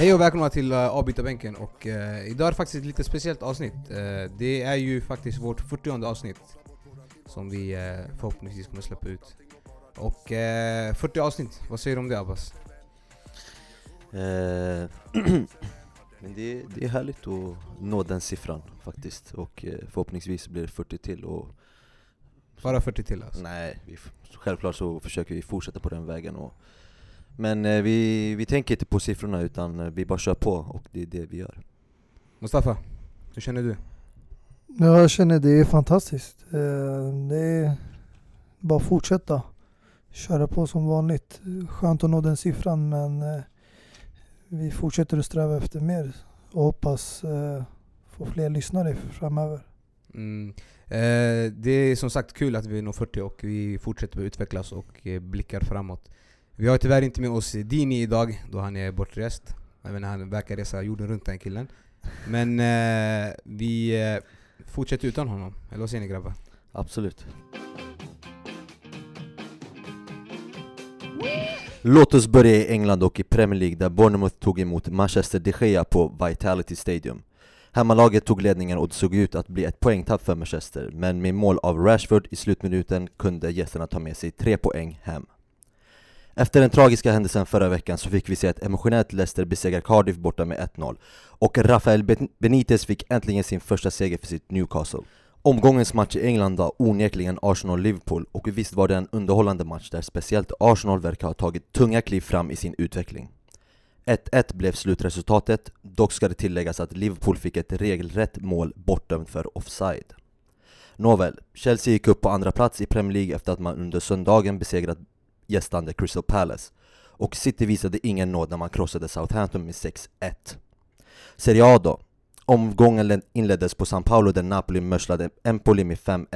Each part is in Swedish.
Hej och välkomna till uh, avbytarbänken och uh, idag är det faktiskt ett lite speciellt avsnitt. Uh, det är ju faktiskt vårt 40 avsnitt som vi uh, förhoppningsvis kommer släppa ut. Och 40 avsnitt, vad säger du om det Abbas? Men det, det är härligt att nå den siffran faktiskt och förhoppningsvis blir det 40 till och Bara 40 till alltså? Nej, vi, självklart så försöker vi fortsätta på den vägen och men eh, vi, vi tänker inte på siffrorna utan eh, vi bara kör på och det är det vi gör. Mustafa, hur känner du? Ja, jag känner det är fantastiskt. Eh, det är bara att fortsätta köra på som vanligt. Skönt att nå den siffran men eh, vi fortsätter att sträva efter mer och hoppas eh, få fler lyssnare framöver. Mm. Eh, det är som sagt kul att vi når 40 och vi fortsätter att utvecklas och eh, blickar framåt. Vi har tyvärr inte med oss Dini idag, då han är bortrest. Jag menar, han verkar resa jorden runt den killen. Men eh, vi eh, fortsätter utan honom, eller vad säger ni grabbar? Absolut. Låt oss börja i England och i Premier League där Bournemouth tog emot Manchester de Gea på Vitality Stadium. Hemmalaget tog ledningen och det såg ut att bli ett poängtapp för Manchester, men med mål av Rashford i slutminuten kunde gästerna ta med sig tre poäng hem. Efter den tragiska händelsen förra veckan så fick vi se ett emotionellt Leicester besegra Cardiff borta med 1-0 och Rafael Benitez fick äntligen sin första seger för sitt Newcastle. Omgångens match i England var onekligen Arsenal-Liverpool och visst var det en underhållande match där speciellt Arsenal verkar ha tagit tunga kliv fram i sin utveckling. 1-1 blev slutresultatet, dock ska det tilläggas att Liverpool fick ett regelrätt mål bortdömt för offside. Nåväl, Chelsea gick upp på andra plats i Premier League efter att man under söndagen besegrat gästande Crystal Palace. Och City visade ingen nåd när man krossade Southampton med 6-1. Serie A då. Omgången inleddes på San Paolo där Napoli mörslade Empoli med 5-1.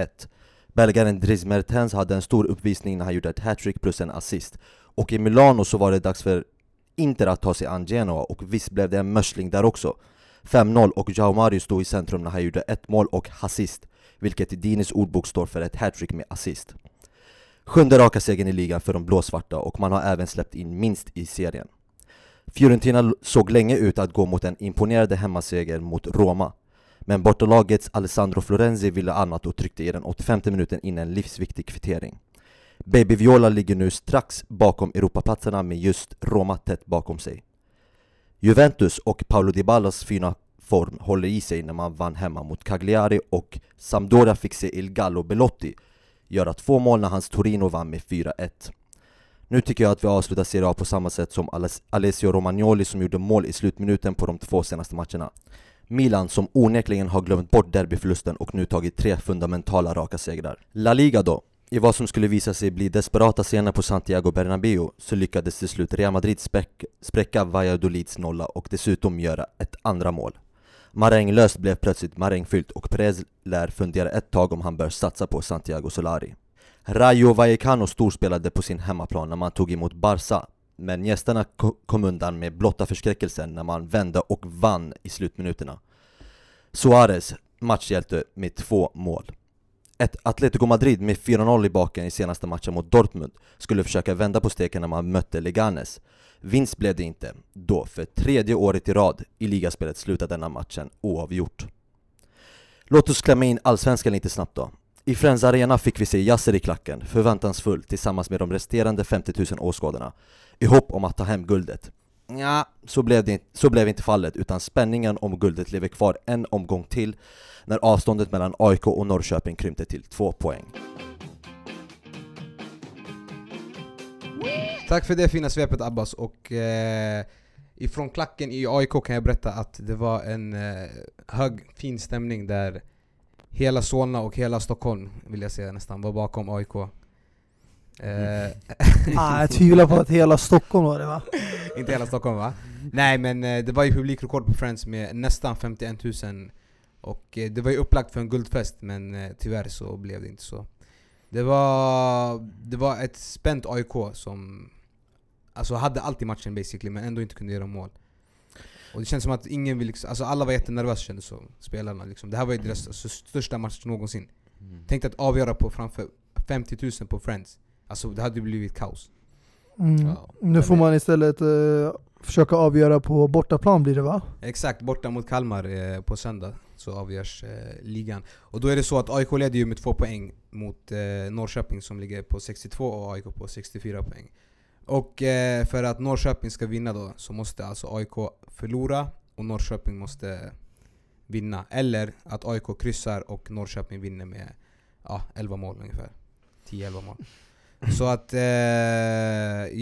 Belgaren Dries Mertens hade en stor uppvisning när han gjorde ett hattrick plus en assist. Och i Milano så var det dags för Inter att ta sig an Genoa och visst blev det en mörsling där också. 5-0 och Jao Mario stod i centrum när han gjorde ett mål och assist, vilket i Dinis ordbok står för ett hattrick med assist. Sjunde raka segern i ligan för de blåsvarta och man har även släppt in minst i serien. Fiorentina såg länge ut att gå mot en imponerande hemmaseger mot Roma. Men bortalagets Alessandro Florenzi ville annat och tryckte i den 85 minuten in en livsviktig kvittering. Baby Viola ligger nu strax bakom Europaplatserna med just Roma tätt bakom sig. Juventus och Paolo Dybalas fina form håller i sig när man vann hemma mot Cagliari och Sampdoria fick se Il Gallo Belotti göra två mål när hans Torino vann med 4-1. Nu tycker jag att vi avslutar Serie A på samma sätt som Alessio Romagnoli som gjorde mål i slutminuten på de två senaste matcherna. Milan som onekligen har glömt bort derbyförlusten och nu tagit tre fundamentala raka segrar. La Liga då? I vad som skulle visa sig bli desperata scener på Santiago Bernabéu så lyckades till slut Real Madrid spräcka Valladolids nolla och dessutom göra ett andra mål. Maränglöst blev plötsligt marängfyllt och Perez lär fundera ett tag om han bör satsa på Santiago Solari. Rayo Vallecano storspelade på sin hemmaplan när man tog emot Barca men gästerna kom undan med blotta förskräckelsen när man vände och vann i slutminuterna. Suarez, matchhjälte med två mål. Ett Atletico Madrid med 4-0 i baken i senaste matchen mot Dortmund skulle försöka vända på steken när man mötte Leganes Vinst blev det inte, då för tredje året i rad i ligaspelet slutade denna matchen oavgjort. Låt oss klämma in allsvenskan lite snabbt då. I Friends Arena fick vi se Yasser i klacken, förväntansfull tillsammans med de resterande 50 000 åskådarna, i hopp om att ta hem guldet. Ja, så blev, det, så blev inte fallet, utan spänningen om guldet lever kvar en omgång till när avståndet mellan AIK och Norrköping krympte till två poäng. Tack för det fina svepet Abbas och eh, ifrån klacken i AIK kan jag berätta att det var en eh, hög fin stämning där hela Solna och hela Stockholm vill jag säga nästan var bakom AIK. Eh, ah, jag tvivlar på att hela Stockholm var det va? Inte hela Stockholm va? Nej men eh, det var ju publikrekord på Friends med nästan 51 000 och eh, det var ju upplagt för en guldfest men eh, tyvärr så blev det inte så. Det var, det var ett spänt AIK som alltså hade alltid matchen basically men ändå inte kunde göra mål. Och det känns som att ingen vill liksom, alltså alla var jättenervösa kändes som, spelarna liksom. Det här var ju deras alltså, största match någonsin. Mm. Tänk att avgöra på framför 50 000 på Friends. Alltså det hade blivit kaos. Mm. Ja. Nu får man istället eh, försöka avgöra på bortaplan blir det va? Exakt, borta mot Kalmar eh, på söndag så avgörs eh, ligan. Och då är det så att AIK leder ju med två poäng mot eh, Norrköping som ligger på 62 och AIK på 64 poäng. Och eh, för att Norrköping ska vinna då så måste alltså AIK förlora och Norrköping måste vinna. Eller att AIK kryssar och Norrköping vinner med ja, 11 mål ungefär. 10-11 mål. Så att, eh,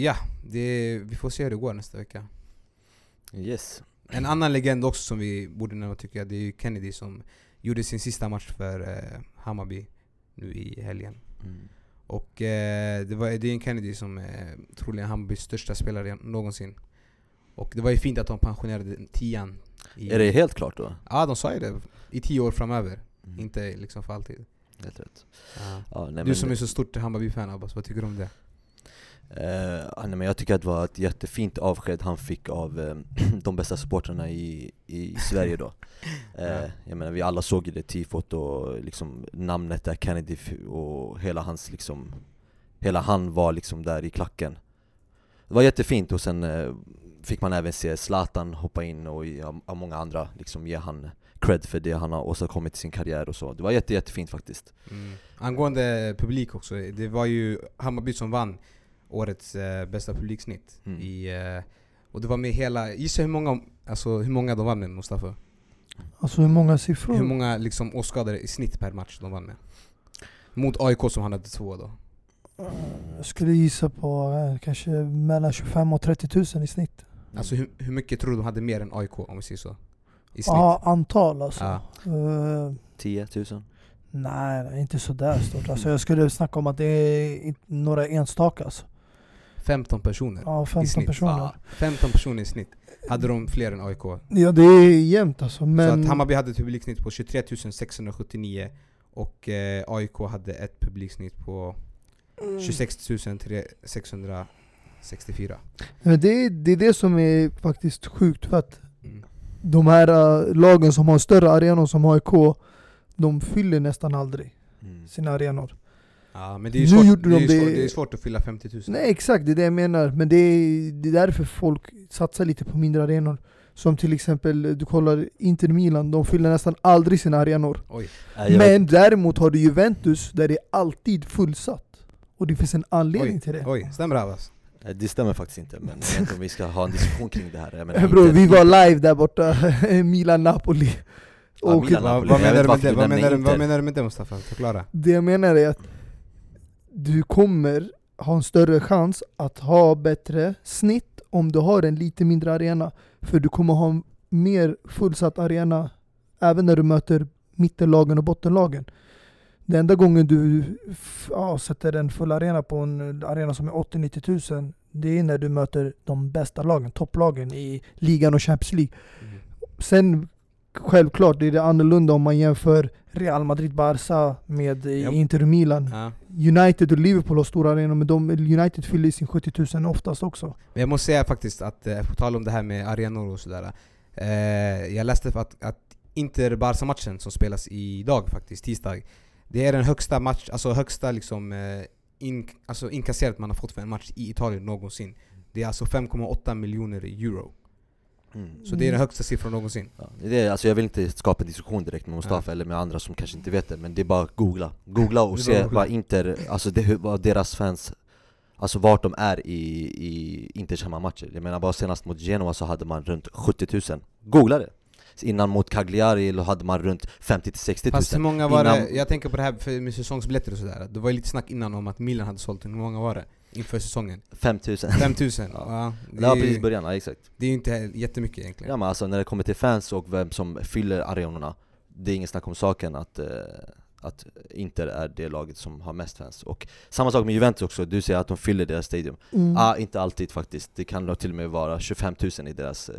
ja, det, vi får se hur det går nästa vecka. Yes. En annan legend också som vi borde nämna tycker jag, det är ju Kennedy som gjorde sin sista match för eh, Hammarby nu i helgen. Mm. Och eh, det, var, det är en Kennedy som är troligen Hammarbys största spelare någonsin. Och det var ju fint att de pensionerade tian. I, Är det helt klart då? Ja, de sa ju det. I tio år framöver. Mm. Inte liksom för alltid. Helt rätt. Ja. Ja, nej, Du som är så stort Hammarby-fan Abbas, vad tycker du om det? Ja, nej, men jag tycker att det var ett jättefint avsked han fick av eh, de bästa supportrarna i, i Sverige då. Eh, Ja. jag menar, vi alla såg ju det tifot och liksom namnet där Kennedy och hela hans liksom Hela han var liksom där i klacken. Det var jättefint och sen fick man även se Zlatan hoppa in och av många andra liksom ge han cred för det han har åstadkommit i sin karriär och så. Det var jätte, jättefint faktiskt. Mm. Angående publik också, det var ju Hammarby som vann årets eh, bästa publiksnitt. Mm. I, eh, och det var med hela, gissa hur många, alltså, hur många de vann med Mustafa? Alltså hur många siffror? Hur många liksom, åskådare i snitt per match de vann med? Mot AIK som han hade två då. Eh, Jag skulle gissa på eh, kanske mellan 25 och 30 000 i snitt. Alltså hur, hur mycket tror du de hade mer än AIK om vi säger så? I snitt? Ja, antal alltså. Ja. Eh, 10 000? nej, inte sådär stort. Alltså jag skulle snacka om att det är några enstaka alltså. 15 personer Ja, i 15 snitt. personer. Ja, 15 personer i snitt. Hade de fler än AIK. Ja det är jämnt alltså. Så Men att Hammarby hade ett publiksnitt på 23 679 och eh, AIK hade ett publiksnitt på Mm. 26 664. Men det, är- det är det som är faktiskt sjukt för att Mm. De här äh, lagen som har större arenor som AIK, de fyller nästan aldrig Mm. sina arenor. Ja, men det är ju Nu svårt, gjorde det de det- svårt, det är svårt att fylla 50 000. Nej exakt, det är det jag menar. Men det är, det är därför folk satsar lite på mindre arenor. Som till exempel, du kollar Inter Milan, de fyller nästan aldrig sina arenor. Oj. Vet- Men däremot har du Juventus där det är alltid fullsatt. Och det finns en anledning Oj, till det. oj, stämmer det Abbas? Nej, Det stämmer faktiskt inte, men om vi ska ha en diskussion kring det här. Menar, Bro, inte- vi var live där borta, Milan-Napoli. Ja, Och Milan- Vad, Napoli. vad, menar du med det? Vad, nämner menar du, vad Inter. menar du med det Mustafa? Förklara. Det jag menar är att du kommer ha en större chans att ha bättre snitt om du har en lite mindre arena. För du kommer ha en mer fullsatt arena även när du möter mittenlagen och bottenlagen. Den enda gången du ja, sätter en full arena på en arena som är 80-90 tusen det är när du möter de bästa lagen, topplagen i ligan och Champions League. Mm. Sen självklart det är det annorlunda om man jämför Real Madrid, Barca med Ja. Inter Milan. Ja. United och Liverpool har stora arenor men de, United fyller sin 70 000 oftast också. Men jag måste säga faktiskt att, eh, på tal om det här med arenor och sådär. Eh, jag läste att, att Inter-Barca-matchen som spelas idag faktiskt, tisdag. Det är den högsta match, alltså högsta liksom eh, in, alltså inkasserat man har fått för en match i Italien någonsin. Det är alltså 5,8 miljoner euro. Mm. Så det är den högsta siffran någonsin. Ja, det är, alltså jag vill inte skapa en diskussion direkt med Mustafa eller med andra som kanske inte vet det, men det är bara att googla. Googla och se googla. vad Inter, alltså det, vad deras fans, alltså vart de är i, i Inters hemmamatcher. Jag menar bara senast mot Genoa så hade man runt 70 000. Googla det! Innan mot Cagliari hade man runt 50-60 000. Fast hur många var det? Innan- Jag tänker på det här för, med säsongsbiljetter och sådär. Det var ju lite snack innan om att Milan hade sålt. Hur många var det? Inför säsongen? 5000 5000? Ja. ja. Det, Det var precis början, ja, exakt. det är ju inte jättemycket egentligen. Ja men alltså när det kommer till fans och vem som fyller arenorna Det är ingen snack om saken att, eh, att Inter är det laget som har mest fans Och samma sak med Juventus också, du säger att de fyller deras stadium Mm. ah, inte alltid faktiskt, det kan till och med vara 25 000 i deras eh,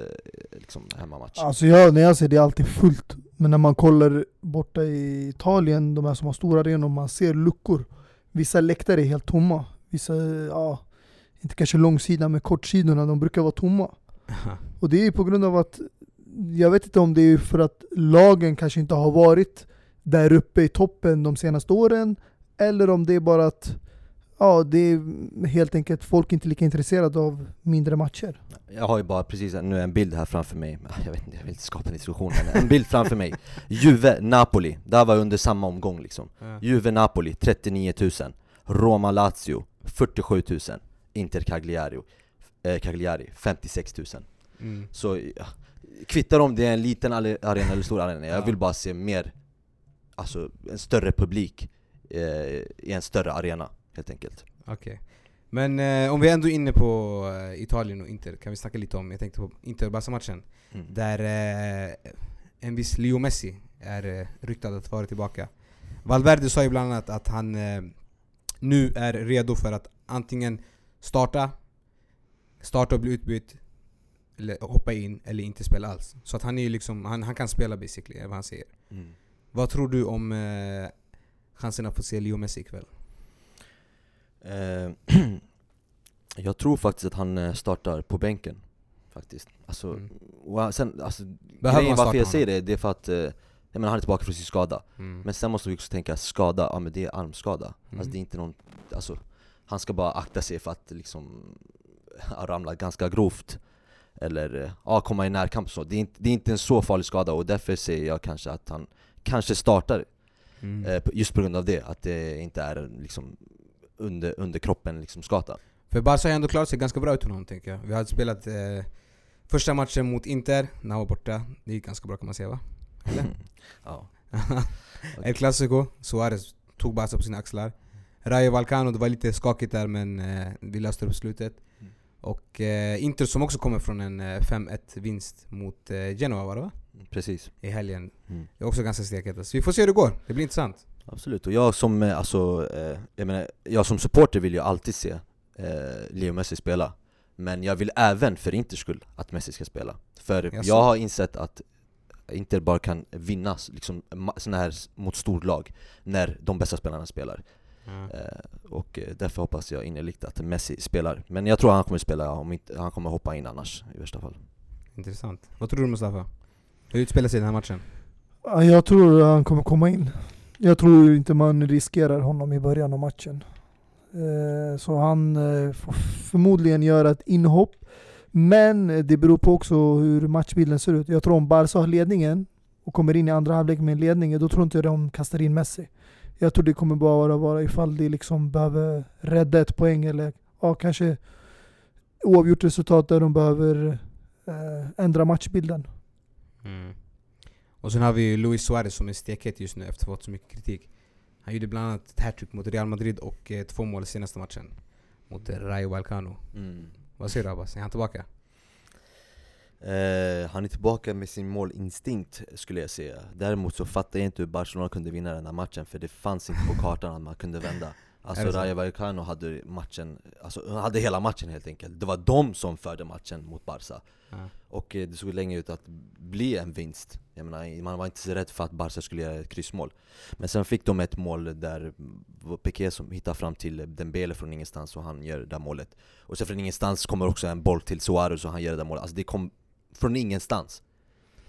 liksom, hemmamatch Alltså jag, när jag ser det är alltid fullt. Men när man kollar borta i Italien, de här som har stora arenor, man ser luckor. Vissa läktare är helt tomma. Vissa, ja, inte kanske långsidan men kortsidorna, de brukar vara tomma. Och det är på grund av att, jag vet inte om det är för att lagen kanske inte har varit där uppe i toppen de senaste åren, eller om det är bara att ja, det är helt enkelt folk inte lika intresserade av mindre matcher. Jag har ju bara precis nu en bild här framför mig, jag vet inte, jag vill inte skapa en diskussion men en bild framför mig Juve, Napoli, där var under samma omgång liksom Ja. Juve, Napoli 39 000 Roma, Lazio 47 000 Inter, Cagliari, eh, Cagliari 56 000 Mm. Så ja, kvittar om det är en liten arena eller stor arena, jag Ja. vill bara se mer Alltså en större publik eh, i en större arena helt enkelt Okej. Men eh, om vi ändå är inne på eh, Italien och Inter, kan vi snacka lite om, jag tänkte på Inter-Barca-matchen. mm. Där eh, en viss Leo Messi är eh, ryktad att vara tillbaka. Valverde sa ju bland annat att han eh, nu är redo för att antingen starta, starta och bli utbytt, eller hoppa in, eller inte spela alls. Så att han är liksom, han, han kan spela basically, är vad han säger. Mm. Vad tror du om eh, chansen att få se Leo Messi ikväll? Eh, jag tror faktiskt att han eh, startar på bänken Faktiskt alltså, Mm. och sen, alltså grejen varför jag säger det, det är för att eh, jag menar, han är tillbaka från sin skada Mm. Men sen måste vi också tänka, skada, ja men det är armskada Mm. Alltså det är inte någon, alltså Han ska bara akta sig för att liksom ramla ganska grovt Eller eh, ja, komma i närkamp så det är, inte, det är inte en så farlig skada och därför säger jag kanske att han kanske startar Mm. eh, Just på grund av det, att det inte är liksom under, under kroppen liksom skada För Barca har ändå klarat sig ganska bra utan honom tänker jag. Vi hade spelat eh, första matchen mot Inter, när han var borta. Det gick ganska bra kan man säga va? Eller? ja. El Clasico, Suarez tog Barca på sina axlar. Rayo Vallecano, det var lite skakigt där men eh, vi löste det på slutet. Mm. Och eh, Inter som också kommer från en eh, 5-1 vinst mot eh, Genoa var det va? Precis I helgen. mm. Det är också ganska steket. Så vi får se hur det går, det blir intressant. Absolut, och jag som, eh, alltså, eh, jag, menar, jag som supporter vill ju alltid se eh, Leo Messi spela Men jag vill även för Inters skull att Messi ska spela För Jaså? jag har insett att Inter bara kan vinna liksom, såna här mot storlag när de bästa spelarna spelar eh, Och därför hoppas jag innerligt att Messi spelar Men jag tror han kommer spela, om inte, han kommer hoppa in annars i värsta fall Intressant. Vad tror du Mustafa? Hur utspelar sig den här matchen? Jag tror han kommer komma in. Jag tror inte man riskerar honom i början av matchen. Eh, så han eh, får förmodligen göra ett inhopp. Men det beror på också hur matchbilden ser ut. Jag tror om Barca har ledningen och kommer in i andra halvlek med en ledning, då tror inte jag de kastar in Messi. Jag tror det kommer bara vara ifall de liksom behöver rädda ett poäng eller ja, kanske oavgjort resultat där de behöver eh, ändra matchbilden. Mm. Och sen har vi ju Luis Suarez som är stekhet just nu efter att ha fått så mycket kritik. Han gjorde bland annat ett hattrick mot Real Madrid och eh, två mål i senaste matchen. Mot Rayo Vallecano. Vad säger du Abbas? Är han tillbaka? Eh, han är tillbaka med sin målinstinkt skulle jag säga Däremot så fattar jag inte hur Barcelona kunde vinna den här matchen för det fanns inte på kartan att man kunde vända Alltså? Rayo Vallecano hade matchen, alltså hade hela matchen helt enkelt. Det var de som förde matchen mot Barca. Ja. Och eh, det såg länge ut att bli en vinst. Jag menar, Man var inte så rädd för att Barca skulle göra ett kryssmål. Men sen fick de ett mål där Piqué som hittar fram till Dembele från ingenstans och han gör det där målet. Och sen från ingenstans kommer också en boll till Suarez och han gör det där målet. Alltså det kom från ingenstans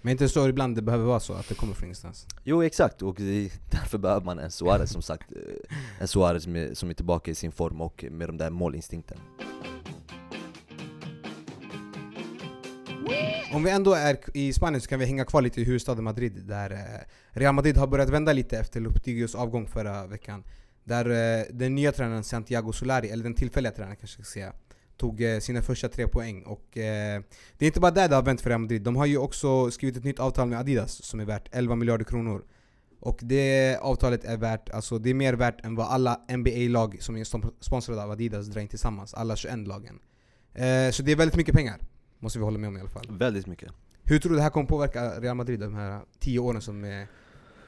Men inte så ibland det behöver vara så att det kommer från ingenstans? Jo exakt, och det, därför behöver man en Suarez som sagt eh, En Suarez med, som är tillbaka i sin form och med de där målinstinkten Om vi ändå är i Spanien så kan vi hänga kvar lite i huvudstaden Madrid där eh, Real Madrid har börjat vända lite efter Lopetegos avgång förra veckan. Där eh, den nya tränaren Santiago Solari, eller den tillfälliga tränaren kanske jag ska säga, tog eh, sina första tre poäng. Och eh, det är inte bara där det har vänt för Real Madrid, de har ju också skrivit ett nytt avtal med Adidas som är värt 11 miljarder kronor. Och det avtalet är värt, alltså det är mer värt än vad alla NBA-lag som är sponsrade av Adidas drar in tillsammans, alla 21 lagen. Eh, så det är väldigt mycket pengar, måste vi hålla med om i alla fall. Väldigt mycket Hur tror du det här kommer påverka Real Madrid de här 10 åren som är,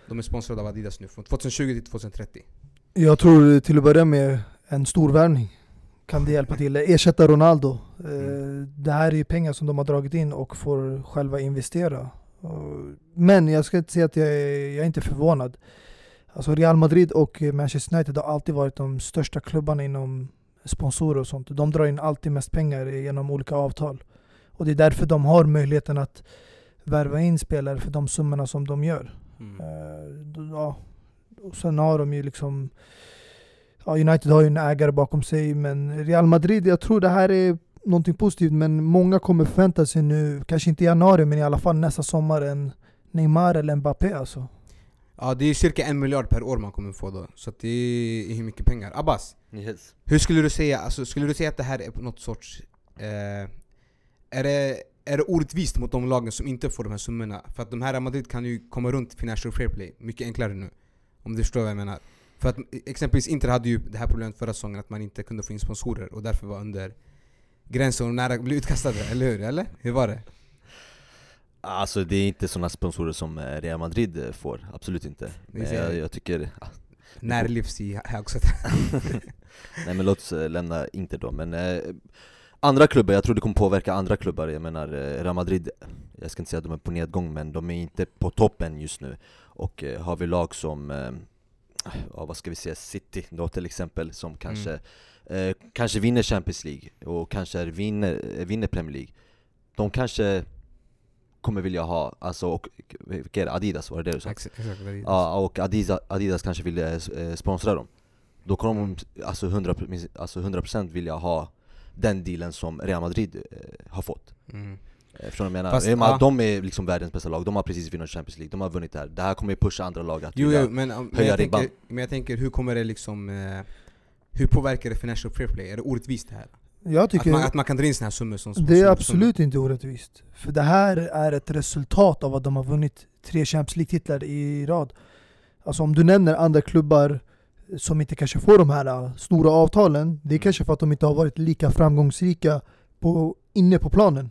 de är sponsrade av Adidas nu? Från 2020 till 2030? Jag tror till att börja med en stor värvning kan det hjälpa till. Ersätta Ronaldo. Eh, Mm. Det här är ju pengar som de har dragit in och får själva investera. Men jag ska inte säga att jag är, jag är inte förvånad. Alltså Real Madrid och Manchester United har alltid varit de största klubbarna inom sponsorer och sånt. De drar in alltid mest pengar genom olika avtal. Och det är därför de har möjligheten att värva in spelare för de summorna som de gör. Mm. Eh, ja. Och sen har de ju liksom United har ju en ägare bakom sig, men Real Madrid, jag tror det här är någonting positivt, men många kommer förvänta sig nu, kanske inte i januari, men i alla fall nästa sommar, en Neymar eller Mbappé alltså. Ja det är cirka en miljard per år man kommer få då, så att det är hur mycket pengar. Abbas, Yes. hur skulle du säga, alltså, skulle du säga att det här är på något sorts... Eh, är, det, är det orättvist mot de lagen som inte får de här summorna? För att de här Real Madrid kan ju komma runt Financial Fair Play mycket enklare nu. Om du förstår vad jag menar. För att exempelvis Inter hade ju det här problemet förra säsongen att man inte kunde få in sponsorer och därför var under gränsen och nära att bli utkastade, eller hur? Eller? Hur var det? Alltså det är inte sådana sponsorer som eh, Real Madrid eh, får, absolut inte. Men jag. jag, tycker, Närlivs i högsätt. nej men låt oss eh, lämna Inter då, men eh, Andra klubbar, jag tror det kommer påverka andra klubbar, jag menar Real Madrid Jag ska inte säga att de är på nedgång, men de är inte på toppen just nu Och eh, har vi lag som, eh, ja, vad ska vi säga, City då till exempel Som kanske, eh, kanske vinner Champions League och kanske vinner, eh, vinner Premier League De kanske kommer vilja ha, alltså, och, vilka är det? Adidas var det det du sa? Exakt, är. Ja, och Adidas, Adidas kanske vill eh, sponsra dem Då kommer de alltså 100%, alltså 100% vilja ha den dealen som Real Madrid eh, har fått Mm. Eh, Förstår du vad jag menar? Fast, och med ja. att De är liksom världens bästa lag, de har precis vunnit Champions League, de har vunnit det här Det här kommer ju pusha andra lag att Jo, vilja jo men, men, höja jag tänker, ribban. men jag tänker, hur kommer det liksom... Eh, hur påverkar det Financial Fair Play? Är det orättvist det här? Jag Att tycker man, att man kan dra in såna här summor som det är som- absolut inte orättvist. För det här är ett resultat av att de har vunnit tre Champions League-titlar i rad. Alltså om du nämner andra klubbar som inte kanske får de här äh, stora avtalen, det är Mm. kanske för att de inte har varit lika framgångsrika på, inne på planen.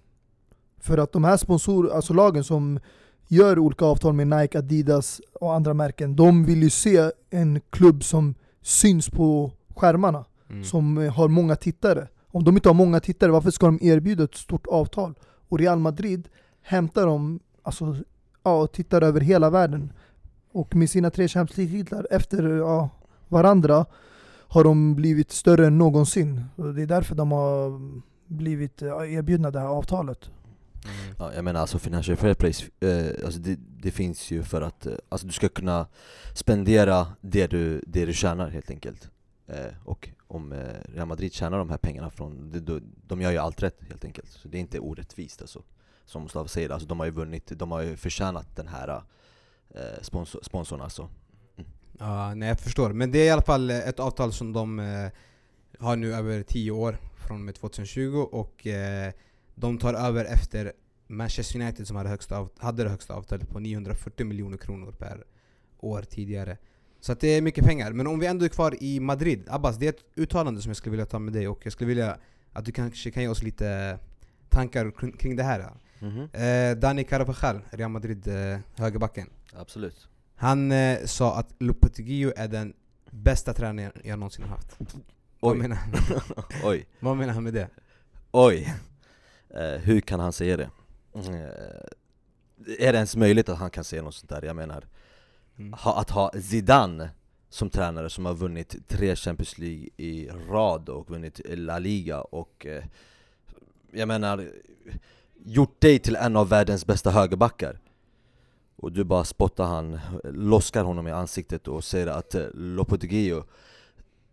För att de här sponsor, alltså lagen som gör olika avtal med Nike, Adidas och andra märken, de vill ju se en klubb som syns på skärmarna Mm. som har många tittare. Om de inte har många tittare, varför ska de erbjuda ett stort avtal? Och Real Madrid hämtar dem, alltså, ja, tittar över hela världen. Och med sina tre Champions League-titlar efter ja, varandra har de blivit större än någonsin. Och det är därför de har blivit erbjudna det här avtalet. Mm. Ja, jag menar alltså Financial Fair Play, eh, alltså det, det finns ju för att eh, alltså du ska kunna spendera det du, det du tjänar helt enkelt. Eh, Och om eh, Real Madrid tjänar de här pengarna från, de, de, gör ju allt rätt helt enkelt. Så det är inte orättvist alltså Som Mustafa säger, alltså de har ju vunnit, de har ju förtjänat den här eh, sponsor, sponsorn alltså. Ja, nej jag förstår. Men det är i alla fall eh, ett avtal som de eh, har nu över 10 år, från och med 2020 och eh, de tar över efter Manchester United som hade, högsta av, hade det högsta avtalet på 940 miljoner kronor per år tidigare. Så det är mycket pengar. Men om vi ändå är kvar i Madrid, Abbas, det är ett uttalande som jag skulle vilja ta med dig och jag skulle vilja att du kanske kan ge oss lite tankar kring, det här. Eh, Dani Carvajal, Real Madrid eh, högerbacken. Absolut Han eh, sa att Lopetegui är den bästa tränaren jag någonsin har haft. Vad Oj, menar, han? oj, vad menar han med det? oj! Eh, hur kan han säga det? Eh, är det ens möjligt att han kan säga något sånt där? Jag menar Mm. ha, att ha Zidane som tränare som har vunnit tre Champions League i rad och vunnit La Liga och eh, jag menar gjort dig till en av världens bästa högerbackar och du bara spottar han, loskar honom i ansiktet och säger att eh, Lopetegui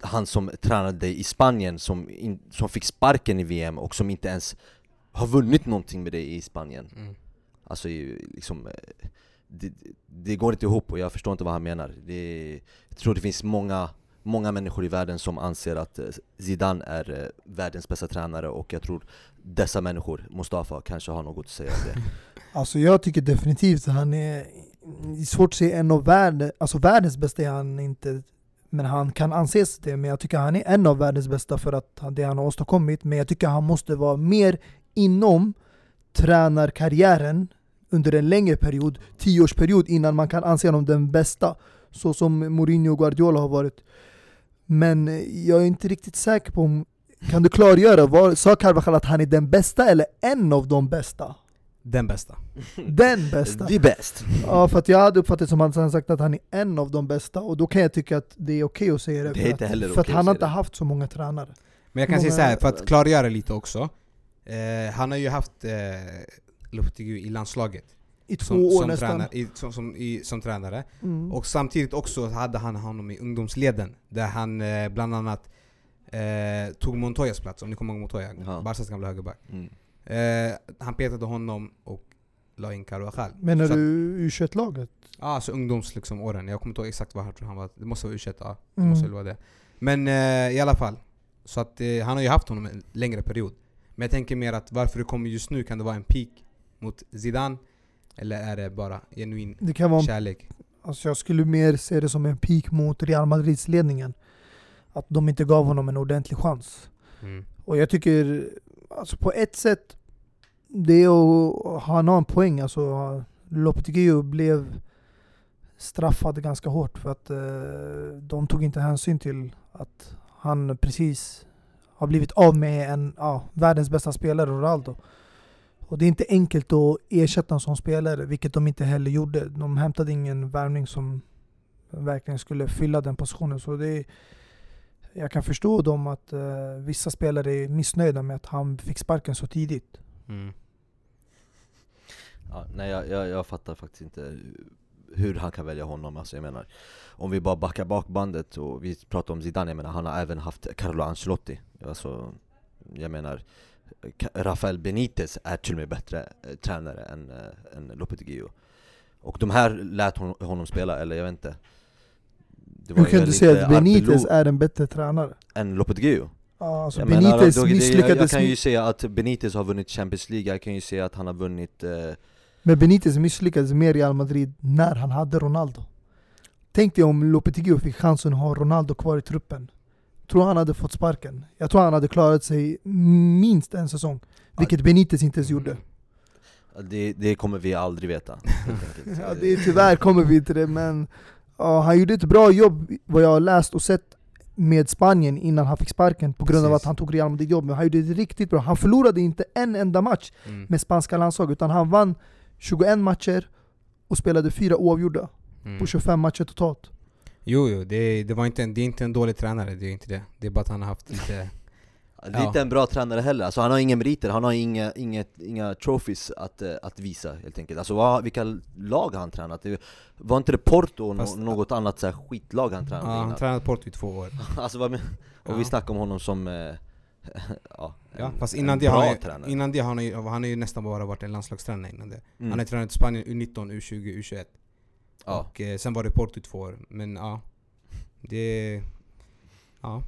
han som tränade dig i Spanien som, in, som fick sparken i VM och som inte ens har vunnit någonting med dig i Spanien. Mm. Alltså liksom eh, det, det går inte ihop och jag förstår inte vad han menar. Det, Jag tror det finns många, många människor i världen som anser att eh, Zidane är eh, världens bästa tränare och jag tror dessa människor, Mustafa, kanske har något att säga om det. Alltså jag tycker definitivt att han är, det är svårt att se en av världen, alltså världens bästa är han inte, men han kan anses det, men jag tycker han är en av världens bästa för att han- det han har åstadkommit, men jag tycker han måste vara mer inom tränarkarriären under en längre period, tioårsperiod innan man kan anse honom den bästa, så som Mourinho och Guardiola har varit. Men eh, jag är inte riktigt säker på om, kan du klargöra, var, sa Carvajal att han är den bästa eller en av de bästa? Den bästa. Den bästa? Det är bäst! Ja, för att jag hade uppfattat som att han sagt att han är en av de bästa, och då kan jag tycka att det är okej att säga det. Det är för inte att, heller för att okej att han har säga inte haft så många tränare. Men jag kan säga Många- så här, för att klargöra lite också. Eh, han har ju haft eh, Lopetegui i landslaget. I två som, år som, nästan. tränare, i, som, som, i, som tränare. Mm. Och samtidigt också hade han honom i ungdomsleden. Där han eh, bland annat eh, tog Montoyas plats, om ni kommer ihåg Montoya. Ja. Barcas gamla högerback. Mm. Eh, han petade honom och la in Carvajal. Menar Så du U21-laget? Ja, alltså ungdoms liksom, åren. Jag kommer inte ihåg exakt vad jag tror han var. Det måste vara U21, ja. Det Mm. måste väl vara det. Men eh, i alla fall. Så att eh, han har ju haft honom en längre period. Men jag tänker mer att varför det kommer just nu, kan det vara en peak mot Zidane? Eller är det bara genuin Det kan vara kärlek? Alltså jag skulle mer se det som en peak mot Real Madrids ledningen. Att de inte gav honom en ordentlig chans. Mm. Och jag tycker, alltså på ett sätt, det är att han har en poäng. Alltså Lopetegui blev straffad ganska hårt för att eh, de tog inte hänsyn till att han precis har blivit av med en, ja, världens bästa spelare, Ronaldo. Och det är inte enkelt att ersätta en sån spelare, vilket de inte heller gjorde. De hämtade ingen värvning som verkligen skulle fylla den positionen. Så det är, jag kan förstå dem att eh, vissa spelare är missnöjda med att han fick sparken så tidigt. Mm. Ja, nej jag, jag, jag fattar faktiskt inte hur han kan välja honom, alltså jag menar Om vi bara backar bak bandet och vi pratar om Zidane, jag menar han har även haft Carlo Ancelotti Alltså, jag menar Rafael Benitez är till och med bättre eh, tränare än, eh, än Lopetegui Och de här lät hon, honom spela, eller jag vet inte Hur ju kan du säga att Benitez är en bättre tränare? än Lopetegui? Alltså Jag menar, Benitez då- det- jag, jag kan ju med, säga att Benitez har vunnit Champions League, jag kan ju säga att han har vunnit eh, men Benitez misslyckades med Real Madrid när han hade Ronaldo. Tänk dig om Lopetegui fick chansen att ha Ronaldo kvar i truppen. Tror han hade fått sparken? Jag tror han hade klarat sig minst en säsong. Vilket Benitez inte ens gjorde. det, det kommer vi aldrig veta. Ja, det är, tyvärr kommer vi till det, men ja, han gjorde ett bra jobb vad jag har läst och sett med Spanien innan han fick sparken på grund av Precis. att han tog Real Madrid jobb. Men han gjorde det riktigt bra. Han förlorade inte en enda match Mm. med spanska landslaget, utan han vann 21 matcher och spelade fyra oavgjorda Mm. på 25 matcher totalt. Jo, jo, det, det, var inte en, det är inte en dålig tränare, det är inte det. Det är bara att han har haft lite... Det är inte en bra tränare heller, alltså han har inga meriter, han har inga, inget, inga trophies att, eh, att visa helt enkelt Alltså vad, vilka lag har han tränat? Det, var inte det Porto och Fast- nå- något annat så här skitlag han tränade Ja, han tränade Porto i två år. Alltså vad och Ja. vi snackar om honom som, eh, ja, Ja, en, fast innan det, har han, tränare innan det har han, ju, han har ju nästan bara varit en landslagstränare innan det. Mm. Han har tränat i Spanien U19, U20, U21. ja. Och eh, sen var det Porto i två år. Men ja, det... Ja.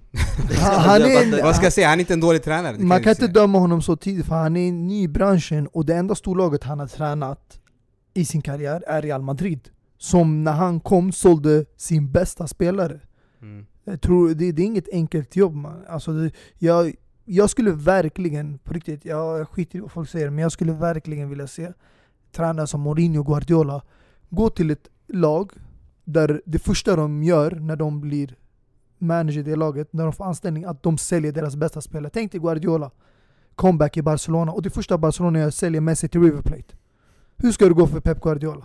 Han, är. Vad ska jag säga? Han är inte en dålig tränare. man kan inte döma honom så tidigt för han är ny i branschen och det enda storlaget han har tränat i sin karriär är Real Madrid. Som när han kom sålde sin bästa spelare. Mm. Jag tror, det, det är inget enkelt jobb man. Alltså det, jag, jag skulle verkligen, på riktigt, jag, skiter i vad folk säger, men jag skulle verkligen vilja se tränare som Mourinho och Guardiola gå till ett lag där det första de gör när de blir manager i det laget, när de får anställning, att de säljer deras bästa spelare. Tänk dig Guardiola, comeback i Barcelona, och det första Barcelona gör säljer Messi till River Plate. Hur ska det gå för Pep Guardiola?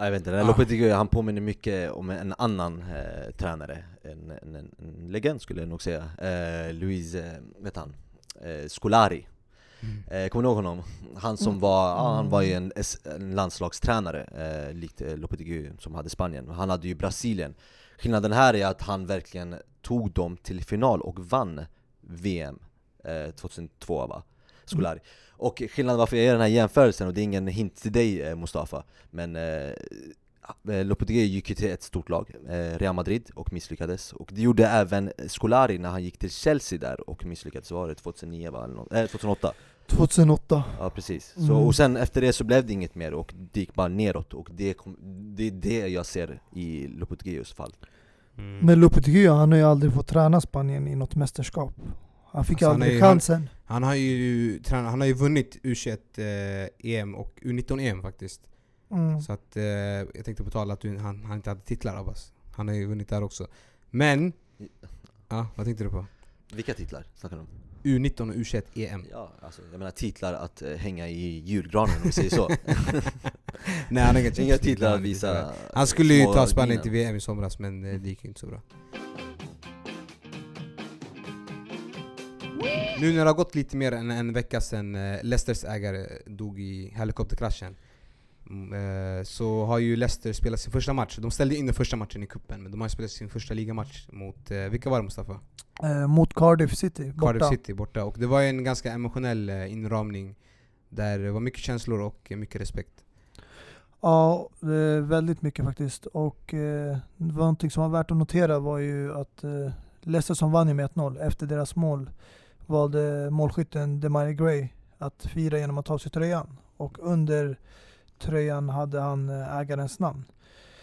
Ja, Jag vet inte, den här Ah. Lopetegui han påminner mycket om en annan eh, tränare, en, en, en, en legend skulle jag nog säga, eh, Luis, eh, vet han, eh, Scolari Mm. eh, Kommer ni ihåg honom? Han som Mm. var, ja, han var ju en, S- en landslagstränare, eh, likt eh, Lopetegui som hade Spanien Han hade ju Brasilien Skillnaden här är att han verkligen tog dem till final och vann VM eh, 2002 va? Scolari Och skillnaden varför jag gör den här jämförelsen, och det är ingen hint till dig eh, Mustafa Men eh, eh, Lopetegui gick ju till ett stort lag, eh, Real Madrid, och misslyckades Och det gjorde även Scolari när han gick till Chelsea där och misslyckades, var det 2009 va? Eller eh, 2008 2008. Ja precis, så, Mm. och sen efter det så blev det inget mer och det gick bara neråt och det, kom, det är det jag ser i Lopeteguis fall Mm. Men Lopetegui han har ju aldrig fått träna Spanien i något mästerskap. Han fick Alltså, han aldrig är ju- han- chansen. Han har ju, tränat, han har ju vunnit U21 eh, EM och U19 EM faktiskt. Mm. Så att, eh, jag tänkte på tal att du, han, han inte hade titlar Abbas. Han har ju vunnit där också. Men, ja, vad tänkte du på? Vilka titlar snackar du om? U19 och U21 EM. Ja, alltså, jag menar titlar att eh, hänga i julgranen om vi säger så Nej han har inga, titlar att visa Han skulle ju ta Spanien till VM i somras men eh, det gick ju inte så bra. Nu när det har gått lite mer än en vecka sedan eh, Leicesters ägare dog i helikopterkraschen mm, eh, så har ju Leicester spelat sin första match. De ställde in den första matchen i kuppen men de har spelat sin första ligamatch mot, eh, vilka var det Mustafa? Eh, mot Cardiff City, borta. Cardiff City borta. Och det var en ganska emotionell inramning där det var mycket känslor och mycket respekt. Ja, det väldigt mycket faktiskt. Och eh, någonting som var värt att notera var ju att eh, Leicester som vann ju med 1-0 efter deras mål valde målskytten Demarai Gray att fira genom att ta av sig tröjan. Och under tröjan hade han eh, ägarens namn.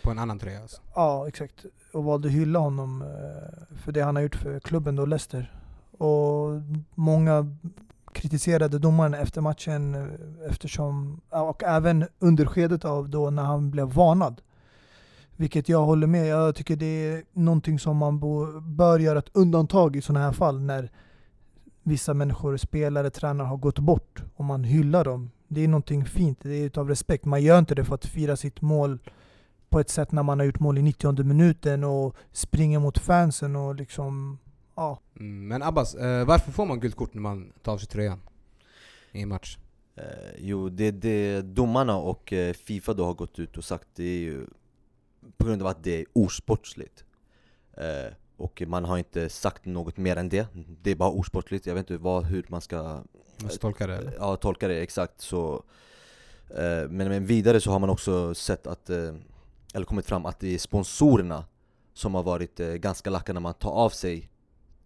På en annan tröja alltså. Ja, exakt. Och valde hylla honom eh, för det han har gjort för klubben då, Leicester. Och många kritiserade domaren efter matchen eh, eftersom, och även under skedet av då när han blev varnad. Vilket jag håller med, jag tycker det är någonting som man bör göra ett undantag i sådana här fall när vissa människor, spelare, tränare har gått bort och man hyllar dem. Det är någonting fint, det är utav respekt. Man gör inte det för att fira sitt mål på ett sätt när man har gjort mål i 90 minuten och springer mot fansen och liksom, ja. Men Abbas, eh, varför får man gult kort när man tar av sig tröjan? I en match? Eh, jo, det, det domarna och eh, Fifa då har gått ut och sagt det är ju på grund av att det är osportsligt. Eh, och man har inte sagt något mer än det. Det är bara osportsligt, jag vet inte vad, hur man ska tolka det eller? Ja, tolka det exakt så eh, men, men vidare så har man också sett att, eh, eller kommit fram att det är sponsorerna som har varit eh, ganska lacka när man tar av sig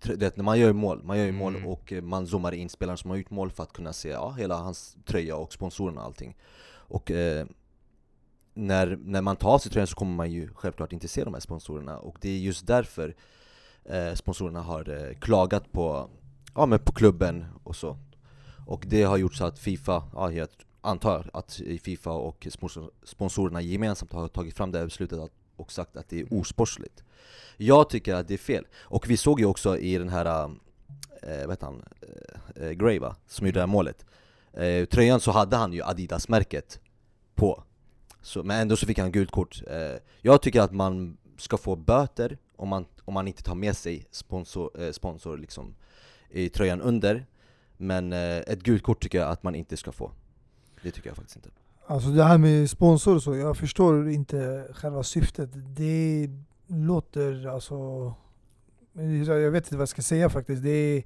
det, när man gör mål, man gör ju mål Mm. och eh, man zoomar in spelaren som har gjort mål för att kunna se ja, hela hans tröja och sponsorerna och allting Och eh, när, när man tar av sig tröjan så kommer man ju självklart inte se de här sponsorerna och det är just därför eh, Eh, sponsorerna har eh, klagat på, ja, men på klubben och så. Och det har gjort så att Fifa, ja, jag antar att Fifa och sponsorerna gemensamt har tagit fram det här beslutet att, och sagt att det är osportsligt. Jag tycker att det är fel, och vi såg ju också i den här, eh, vad heter han, eh, eh, Gray va? Som gjorde det här målet. Eh, Tröjan så hade han ju Adidas-märket på. Så, Men ändå så fick han gult kort. Eh, Jag tycker att man ska få böter om man, om man inte tar med sig sponsor, eh, sponsor liksom i tröjan under Men eh, ett gult kort tycker jag att man inte ska få Det tycker jag faktiskt inte Alltså det här med sponsor och så, jag förstår inte själva syftet. Det låter alltså... Jag vet inte vad jag ska säga faktiskt. Det är...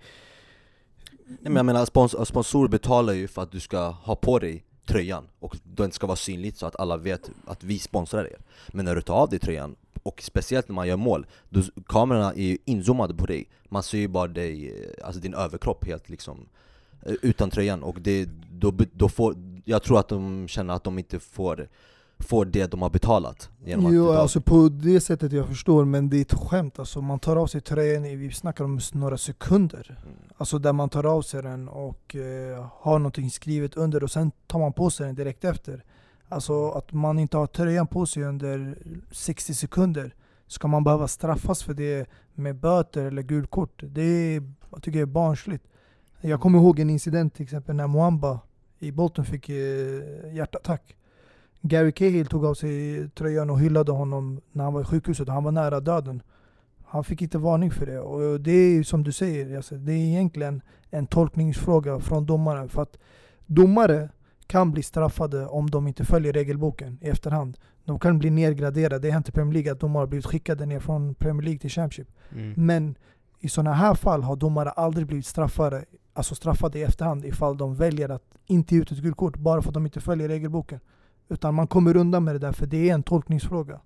Nej, men jag menar spons sponsor betalar ju för att du ska ha på dig tröjan. Och den ska vara synlig så att alla vet att vi sponsrar er. Men när du tar av dig tröjan, och speciellt när man gör mål, då, kamerorna är ju inzoomade på dig. Man ser ju bara dig, eh, alltså din överkropp helt liksom eh, utan tröjan. Och det, då, då får, jag tror att de känner att de inte får, får det de har betalat genom Jo, att alltså på det sättet jag förstår, men det är ett skämt. Alltså, man tar av sig tröjan, i- vi snackar om några sekunder. Mm. Alltså där man tar av sig den och eh, har någonting skrivet under och sen tar man på sig den direkt efter. Alltså att man inte har tröjan på sig under 60 sekunder. Ska man behöva straffas för det med böter eller gult kort? Det är, jag tycker jag är barnsligt. Jag kommer ihåg en incident till exempel när Mwamba i Bolton fick eh, hjärtattack. Gary Cahill tog av sig tröjan och hyllade honom när han var i sjukhuset han var nära döden. Han fick inte varning för det. Och det är som du säger, alltså, det är egentligen en tolkningsfråga från domaren. För att domare kan bli straffade om de inte följer regelboken i efterhand. De kan bli nedgraderade. Det har hänt i Premier League att domare har blivit skickade ner från Premier League till Championship. Mm. Men i sådana här fall har domare aldrig blivit straffade, alltså straffade i efterhand ifall de väljer att inte ge ut ett gult kort bara för att de inte följer regelboken. Utan man kommer undan med det där för det är en tolkningsfråga.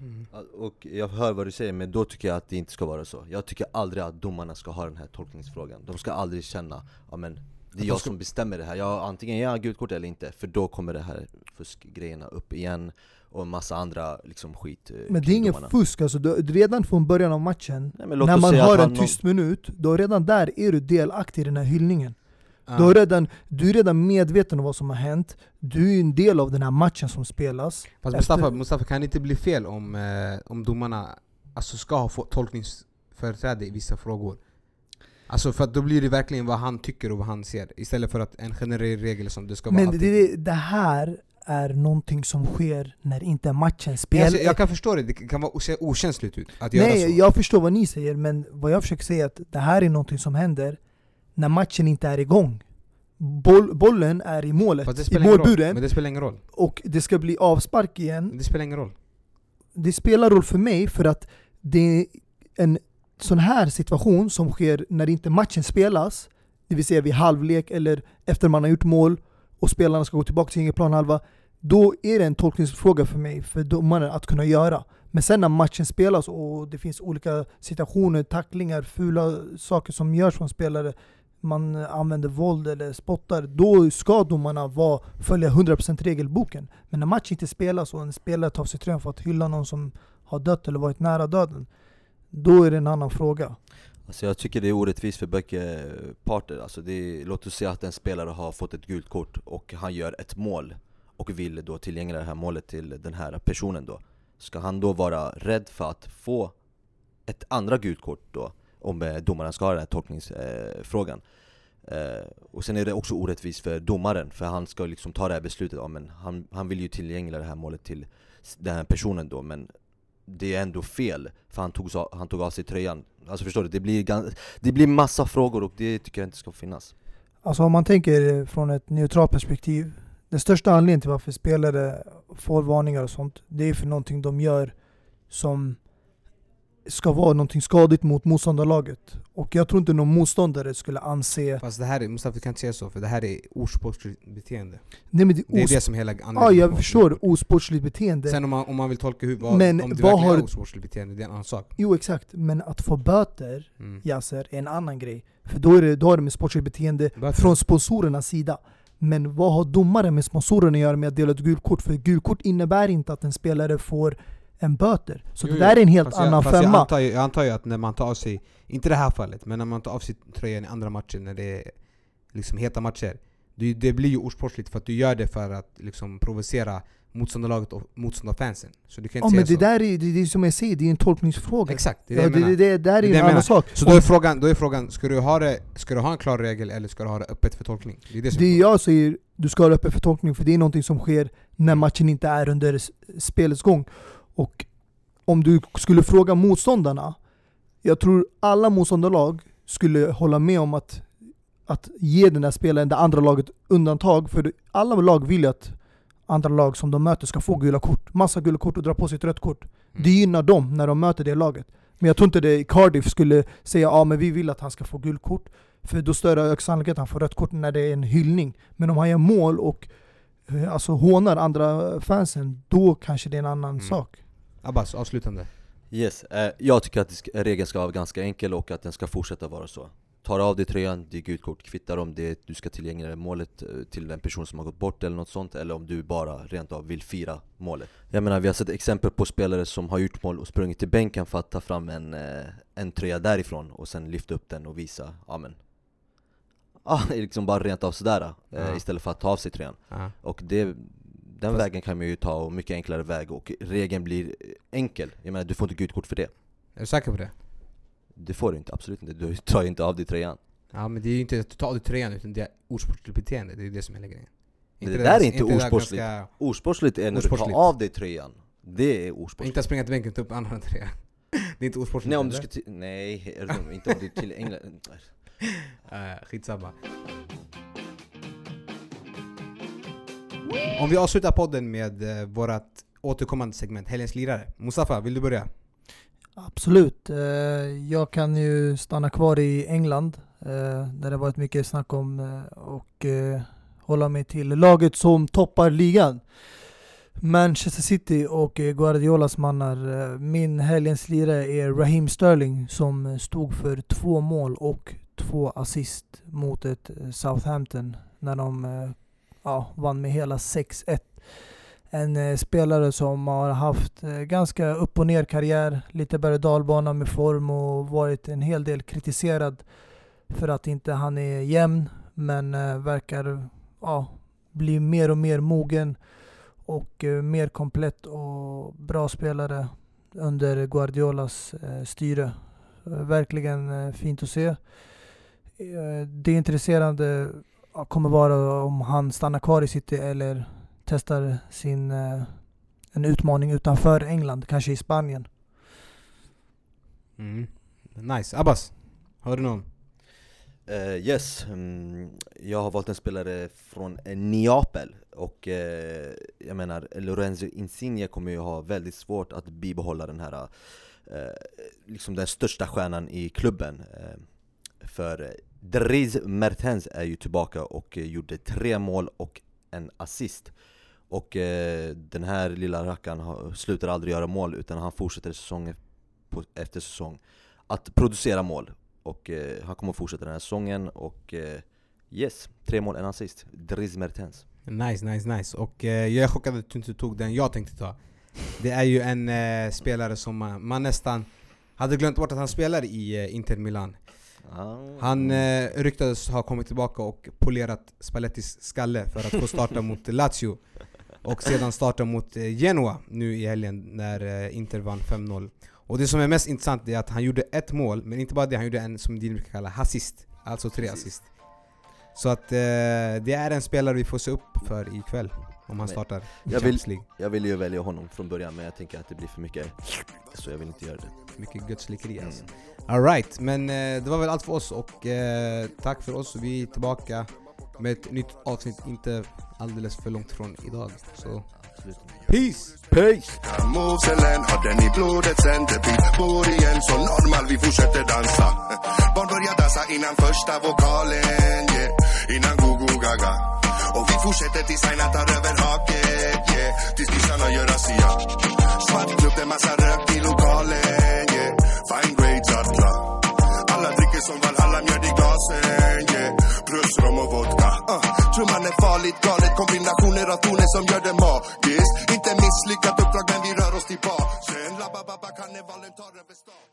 Mm. Och jag hör vad du säger, men då tycker jag att det inte ska vara så Jag tycker aldrig att domarna ska ha den här tolkningsfrågan De ska aldrig känna, ja men det är jag som bestämmer det här, jag, antingen ger jag gult kort eller inte För då kommer det här fuskgrejerna upp igen och en massa andra liksom skit eh, Men det är domarna. fusk alltså. Du, redan från början av matchen, Nej, när man har en han- tyst minut, då redan där är du delaktig i den här hyllningen. Du, har redan, du är redan medveten om vad som har hänt, du är en del av den här matchen som spelas. Fast Efter- Mustafa, Mustafa, kan det inte bli fel om, eh, om domarna alltså, ska ha tolkningsföreträde i vissa frågor? Alltså för att då blir det verkligen vad han tycker och vad han ser Istället för att en generell regel som det ska vara Men det, det här är någonting som sker när inte matchen spelas. Alltså, jag kan förstå det, det kan vara, okänsligt ut att göra Nej, så jag förstår vad ni säger, men vad jag försöker säga är att det här är någonting som händer när matchen inte är igång. boll, bollen är i målet, i målburen, Men det spelar ingen roll. och det ska bli avspark igen. Det spelar ingen roll. Det spelar roll för mig för att det är en sån här situation som sker när inte matchen spelas, det vill säga vid halvlek eller efter man har gjort mål och spelarna ska gå tillbaka till egen planhalva. Då är det en tolkningsfråga för mig, för domaren att kunna göra. Men sen när matchen spelas och det finns olika situationer, tacklingar, fula saker som görs från spelare, man använder våld eller spottar, då ska domarna vara, följa 100% regelboken. Men när matchen inte spelas och en spelare tar av sig tröjan för att hylla någon som har dött eller varit nära döden, då är det en annan fråga. Alltså jag tycker det är orättvist för bägge parter. Alltså det är, låt oss säga att en spelare har fått ett gult kort och han gör ett mål och vill då tillgängliga det här målet till den här personen då. Ska han då vara rädd för att få ett andra gult kort då? Om eh, domaren ska ha den här tolkningsfrågan. Eh, och sen är det också orättvist för domaren, för han ska liksom ta det här beslutet. Ja, men han, han vill ju tillgängla det här målet till den här personen då, men det är ändå fel, för han tog, han tog av sig tröjan. Alltså förstår du? Det blir, det blir massa frågor och det tycker jag inte ska finnas. Alltså om man tänker från ett neutralt perspektiv, den största anledningen till varför spelare får varningar och sånt, det är för någonting de gör som ska vara någonting skadligt mot motståndarlaget. Och jag tror inte någon motståndare skulle anse... Fast det här är, Mustafa du kan inte säga så, för det här är osportsligt beteende. Nej det, Det är os- det som hela ja, anledningen jag till förstår osportsligt beteende. Sen om man, om man vill tolka hur, vad, Men om det vad verkligen har- är osportsligt beteende, det är en annan sak. Jo exakt, men att få böter, Mm. Yasser, är en annan grej. För då är det, då har det med sportsligt beteende Böter. från sponsorernas sida. Men vad har domaren med sponsorerna att göra med att dela ut gult kort? För gult kort innebär inte att en spelare får en böter. Så Jo, det där är en helt jag, annan jag femma. antar, ju, jag antar ju att när man tar av sig, inte det här fallet, men när man tar av sig tröjan i andra matcher när det är liksom heta matcher. Det, det blir ju osportsligt för att du gör det för att liksom provocera motståndarlaget och motståndarfansen. Så du kan Ja inte men det säga så. där är, det, det är som jag säger, det är en tolkningsfråga. Exakt, det är det ja, jag det, menar. det, det där är Det en det jag annan menar. sak. Så då är, frågan, då är frågan, ska du, ha det, ska du ha en klar regel eller ska du ha det öppet för tolkning? Det är det som Det jag säger, du ska ha öppet för tolkning för det är någonting som sker när matchen inte är under spelets gång. Och om du skulle fråga motståndarna, jag tror alla motståndarlag skulle hålla med om att, att ge den där spelaren, det andra laget, undantag. För alla lag vill ju att andra lag som de möter ska få gula kort. Massa gula kort och dra på sig ett rött kort. Mm. Det gynnar dem när de möter det laget. Men jag tror inte det Cardiff skulle säga ja men vi vill att han ska få gult kort. För då större sannolikheten att han får rött kort när det är en hyllning. Men om han gör mål och eh, alltså hånar andra fansen, då kanske det är en annan Mm. sak. Abbas, avslutande. Yes, eh, jag tycker att regeln ska vara ganska enkel och att den ska fortsätta vara så. Tar av dig tröjan, det är gult kort, kvittar om det du ska tillgängliggöra målet eh, till den person som har gått bort eller något sånt, eller om du bara rent av vill fira målet. Jag menar, vi har sett exempel på spelare som har gjort mål och sprungit till bänken för att ta fram en, eh, en tröja därifrån och sen lyfta upp den och visa, ja men Ja, liksom bara rent av sådär, eh, Ja. istället för att ta av sig tröjan. Ja. Och det, den Fast- vägen kan man ju ta, och mycket enklare väg, och regeln blir enkel. Jag menar, du får inte gult kort för det. Är du säker på det? Det får du inte, absolut inte. Du tar ju inte av dig tröjan. Ja men det är ju inte att du tar av dig tröjan utan det är osportsligt beteende, det är det som är grejen. Det där är inte osportsligt. ganska- Osportsligt är när du tar av dig tröjan. Det är osportsligt. Inte att springa till bänken och ta upp andra tröjan. Det är inte osportsligt Nej om du ska till, nej, inte om du är till England. Uh, skitsamma. Om vi avslutar podden med eh, vårt återkommande segment, Helgens lirare. Mustafa, vill du börja? Absolut. Eh, Jag kan ju stanna kvar i England, eh, där det varit mycket snack om, eh, och eh, hålla mig till laget som toppar ligan. Manchester City och eh, Guardiolas mannar. Eh, min helgens lirare är Raheem Sterling som stod för två mål och två assist mot ett Southampton när de ja, vann med hela 6-1. En eh, spelare som har haft eh, ganska upp och ner karriär, lite berg och dalbana med form och varit en hel del kritiserad för att inte han är jämn men eh, verkar ja, bli mer och mer mogen och eh, mer komplett och bra spelare under Guardiolas eh, styre. Eh, verkligen eh, fint att se. Eh, det intresserande kommer vara om han stannar kvar i City eller testar sin eh, en utmaning utanför England, kanske i Spanien. Mm. Nice. Abbas, har du någon? Eh, yes, mm, jag har valt en spelare från eh, Neapel och eh, jag menar Lorenzo Insigne kommer ju ha väldigt svårt att bibehålla den här eh, liksom den största stjärnan i klubben För Dries Mertens är ju tillbaka och eh, gjorde tre mål och en assist Och eh, den här lilla rackaren slutar aldrig göra mål utan han fortsätter säsong efter säsong att producera mål och eh, han kommer fortsätta den här säsongen och eh, yes, tre mål, en assist. Dries Mertens. Nice, nice, nice. Och eh, jag är chockad att du inte tog den jag tänkte ta. Det är ju en eh, spelare som man, man, nästan hade glömt bort att han spelar i eh, Inter Milan. Ah. Han eh, ryktades ha kommit tillbaka och polerat Spallettis skalle för att få starta mot Lazio. Och sedan starta mot eh, Genoa nu i helgen när eh, Inter vann 5-0. Och det som är mest intressant är att han gjorde ett mål, men inte bara det, han gjorde en som Dino brukar kalla assist. Alltså tre assist. Så att eh, det är en spelare vi får se upp för ikväll. Om han startar jag vill, jag ville ju välja honom från början men jag tänker att det blir för mycket Så jag vill inte göra det mycket gudslikeri mm. alltså Alright, men eh, det var väl allt för oss och eh, tack för oss. Vi är tillbaka med ett nytt avsnitt, inte alldeles för långt från idag. Så Peace! Peace! Moselen har den i blodet sen det bor igen så normal vi fortsätter dansa Barn börjar dansa innan första vokalen yeah. Innan go-go gaga och vi fortsätter tills Aina tar över haket yeah. Tills kissarna gör razzia Svart klubb, det massa rök i lokalen yeah. Fine grades alla Alla dricker som Valhalla, mjöd i glasen yeah. Plus rom och vodka uh. Trumman är farligt galet Kombinationer av toner som gör det magiskt Inte misslyckat uppdrag men vi rör oss tillbaks Sen la ba karnevalen tar över stan